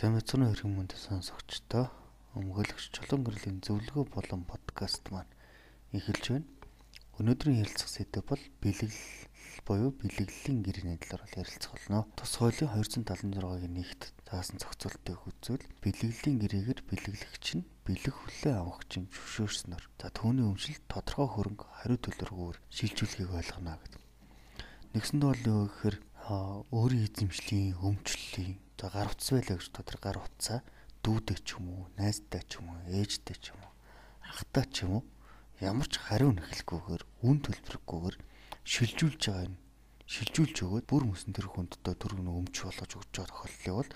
Сайн мэцэн хэрэг мөнд сонсогчдоо өмгөөлөгч чулуун гэрлийн зөвлөгөө болон подкаст маань эхэлж байна. Өнөөдрийн ярилцах сэдэв бол бэлэглэл буюу бэлэглэлийн гэрээний талаар ярилцах болно. Тус хуулийн 276-гийн нэгт заасан зохицуултыг үзвэл бэлэглэлийн гэрээгээр бэлэглэгч нь бэлэг хүлээ авахч нь зөвшөөрснөөр за түүний өмчлөлт тодорхой хөрөнгө хариу төлбөргөөр шилжүүлэхийг ойлгоно гэдэг. Нэгсэнд бол юу гэхээр өөрийн эзэмшлийн өмчлөлийн за гар утас байлаа гэж тодор гар утсаа дүүдээ ч юм уу, найзтай ч юм уу, ээжтэй ч юм уу, ахтай ч юм уу ямар ч хариу нэхэлгүйгээр үн төлбөргүйгээр шилжүүлж байгаа нь шилжүүлж өгөөд бүр мөсөн тэр хүндтэй төрөг нь өмч болгож өгч байгаа тохиолдлыг бол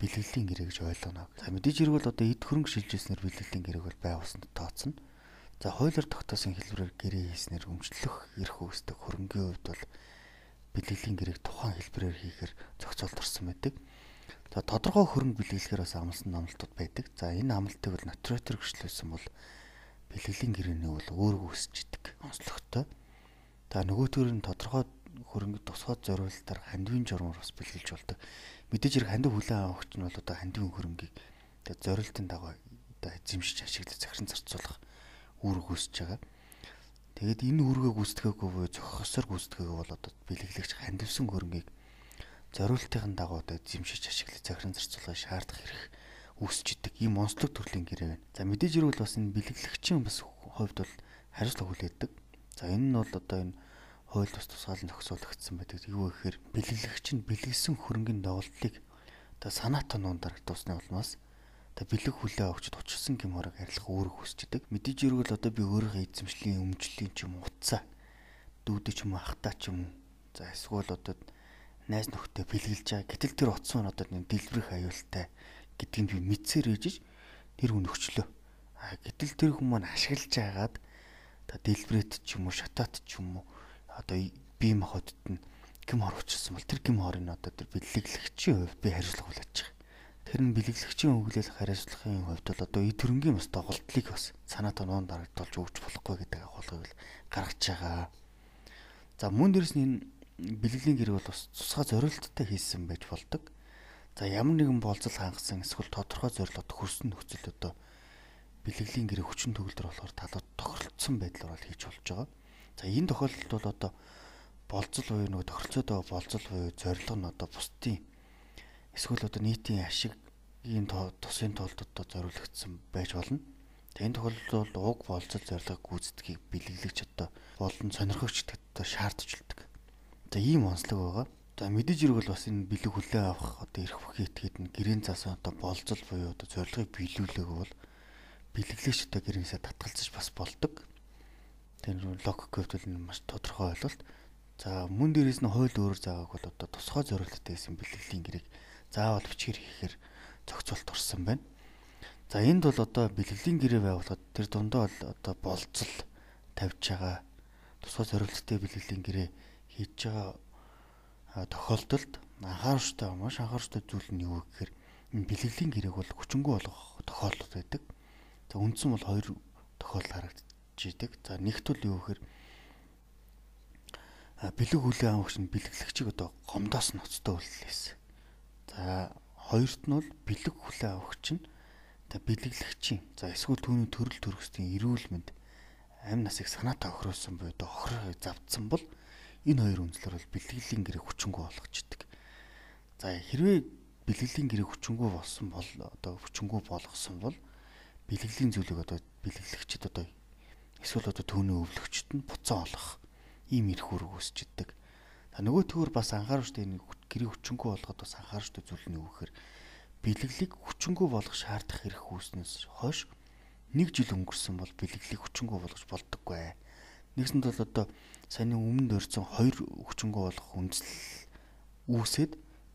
бэлгэлийн гэрээ гэж ойлгоно. За мэдээж хэрэг бол одоо эд хөрөнгө шилжүүлснээр бэлгэлийн гэрээг бол байгуулсан тооцно. За хуулиар тогтоосон хэлбэрээр гэрээ хийснээр өмчлөх эрх үүсдэг хөрөнгөний хувьд бол бэлгэлийн гэрээг тухайн хэлбэрээр хийхээр зохицуулт орсон байдаг. За тодорхой хөрөнгө бэлгэлэхээр бас амлсан амлалтууд байдаг. За энэ амлалтыг бол нотариатор гэрчлүүлсэн бол бэлгэлийн гэрээний бол өөрөө үсэж идэг онцлогтой. За нөгөө төр нь тодорхой хөрөнгө тусгай зориулалтаар хандивын журмаар бас бэлгэлж болдог. Мэдээж хэрэг хандив хүлээн авахч нь бол одоо хандивын хөрөнгийг одоо зориултын дагуу одоо эзэмшиж ашиглаж захиран зарцуулах үүрэг үүсэж байгаа. Тэгээд энэ үүргээ гүйцэтгэгээгүй буюу зохисоор гүйцэтгэгээгүй бол одоо бэлэглэгч хандивсан хөрөнгийг зориултын дагуу одоо эзэмшиж ашиглаж захиран зарцуулахыг шаардах хэрэг үүсэж идэг ийм онцлог төрлийн гэрээ байна. За мэдээж хэрэг бас энэ бэлэглэгчийн бас хувьд бол хариуцлага хүлээдэг. За энэ нь бол одоо энэ хууль бус тусгаалan зохицуулагдсан байдаг. Юу гэхээр бэлэглэгч нь бэлгэлсэн хөрөнгөний доголдлыг одоо санаа тонон дарагдуулсны улмаас одоо бэлэг хүлээ авахчд учирсан гэм хорог арилах үүрэг хүсчихдээ мэдээж эргэл одоо би өөрийнхөө эзэмшлийн өмжлийн ч юм утсаа дүүдэ ч юм ахтаа ч юм за эсвэл одоо найз нөхдөд бэлгэлж байгаа. Гэтэл тэр утас маань одоо нэг дэлбэрэх аюултай гэдгийг би мэдсээр ээжж тэр хүн өгчлөө. А гэтэл тэр хүн маань ашиглаж байгаад одоо дэлбэрэт ч юм уу шатаат ч юм уу одоо бие махбодд нь гим хор учирсан бол тэр гим хорыг одоо тэр бэлэглэгчийн хувьд би хариуцлага хүлээж байгаа Тэр нь бэлэглэгчийн өвлөл хариуцлагын хувьд бол одоо эд хөрөнгийн бас доголдлыг бас санаа тоноонд дарагдуулж өгч болохгүй гэдэг агуулгыг гаргаж байгаа. За мөн дэрэс нь энэ бэлгэлийн гэр бол бас тусгай зорилттой хийсэн байж болдог. За ямар нэгэн болцол хангасан эсвэл тодорхой зорилгод хүрсэн нөхцөл одоо бэлгэлийн гэрээ хүчин төгөлдөр болохоор талууд тохиролцсон байдлаар бол хийж болж байгаа. За энэ тохиолдолд бол одоо болцол буюу нөгөө тохиролцоод байгаа болцол буюу зорилго нь одоо бусдын эсвэл одоо нийтийн ашигын тусын тулд одоо зориулагдсан байж болно. Энэ тохиолдолд бол уг болцол зорилгыг гүйцэтгийг бэлэглэгч одоо болон сонирхогч одоо шаардж үлдэг. За ийм онцлог байгаа. За мэдээж хэрэг бол бас энэ бэлэг хүлээ авах одоо эрх бүхий этгээд нь гэрийн заасан одоо болцол буюу одоо зорилгыг биелүүлээг бол бэлэглэгч одоо гэрээсээ татгалзаж бас болдог. Тэр логик хувьд бол маш тодорхой ойлголт. За мөн дээрээс нь хууль өөрөөр заагааг бол одоо тусгай зорилттой гэсэн бэлгэлийн гэрээг заавал бичгээр хийхээр зохицуулт орсон байна. За энд бол одоо бэлгэлийн гэрээ байгуулахад тэр дундаа бол одоо болцол тавьж байгаа тусгай зорилттой бэлгэлийн гэрээ хийж байгаа тохиолдолд анхааруулжтай маш анхааруулжтай зүйл нь юу гэхээр энэ бэлгэлийн гэрээг бол хүчингү болгох тохиолдол байдаг. За үндсэн бол хоёр тохиолдол харагдаж идэг. За нэгт бол юу гэхээр бэлэг хүлээ авахч нь бэлгэлэгчийг одоо гомдоос ноцтой үллээсэн. За хоёрт нь бол бэлэг хүлээ авахч нь за бэлэглэгчийн за эсвэл түүний төрөл төрөсдийн эрүүл мэнд амь насыг санаатай охируулсан буюу охирыг завдсан бол энэ хоёр үндслэр бол бэлгэлийн гэрээ хүчингү болгочдөг. За хэрвээ бэлгэлийн гэрээ хүчингү болсон бол одоо хүчингү болгосон бол бэлгэлийн зүйлийг одоо бэлэглэгчд одоо эсвэл одоо түүний өвлөгчд нь буцаа олох ийм эрх үүрэг үүсчихдээ. За нөгөө төгөр бас анхааруулж тэ нэг гэрээ хүчингү болгоод бас анхаарч зүйл нь юу гэхээр бэлэглийг хүчингү болгох шаардах хэрэг үүснээс хойш нэг жил өнгөрсөн бол бэлэглийг хүчингү болгож болдоггүй. Нэгсэнд бол одоо саяны өмнөд өрцөн хоёр хүчингү болгох үндсэл үүсээд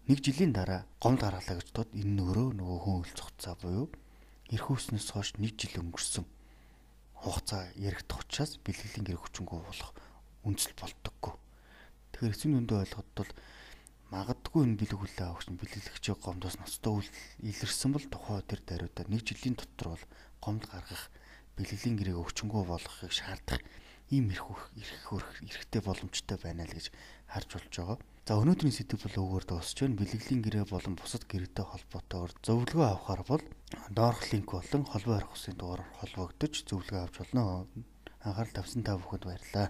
нэг жилийн дараа гомд гаргалаа гэж бод энэ нөрөө нөгөө хүн өл цуцаа буюу эрх үүснээс хойш нэг жил өнгөрсөн хугацаа яригдах учраас бэлгэлийн гэр хүчингү болох үндсэл болдоггүй. Тэгэхээр эцсийн дүндээ ойлгоход бол магадгүй энэ бэлэг хүлээ авахч нь бэлгэлэгчээ гомдоос ноцтой үйл илэрсэн бол тухай тэр даруйдаа нэг жилийн дотор бол гомд гаргах бэлгэлийн гэрээг өвчнгөө болгохыг шаардах ийм эрх эрх эрхтэй боломжтой байна л гэж харж болж байгаа. За өнөөдрийн сэдэв бол өгөр дуусч байна. Бэлгэлийн гэрээ болон бусад гэрээтэй холбоотойгоор зөвлөгөө авахар бол доорх линк болон холбоо харих хүслийн дугаар холбогдож зөвлөгөө авч болно. Анхаарал тавьсан та бүхэнд баярлалаа.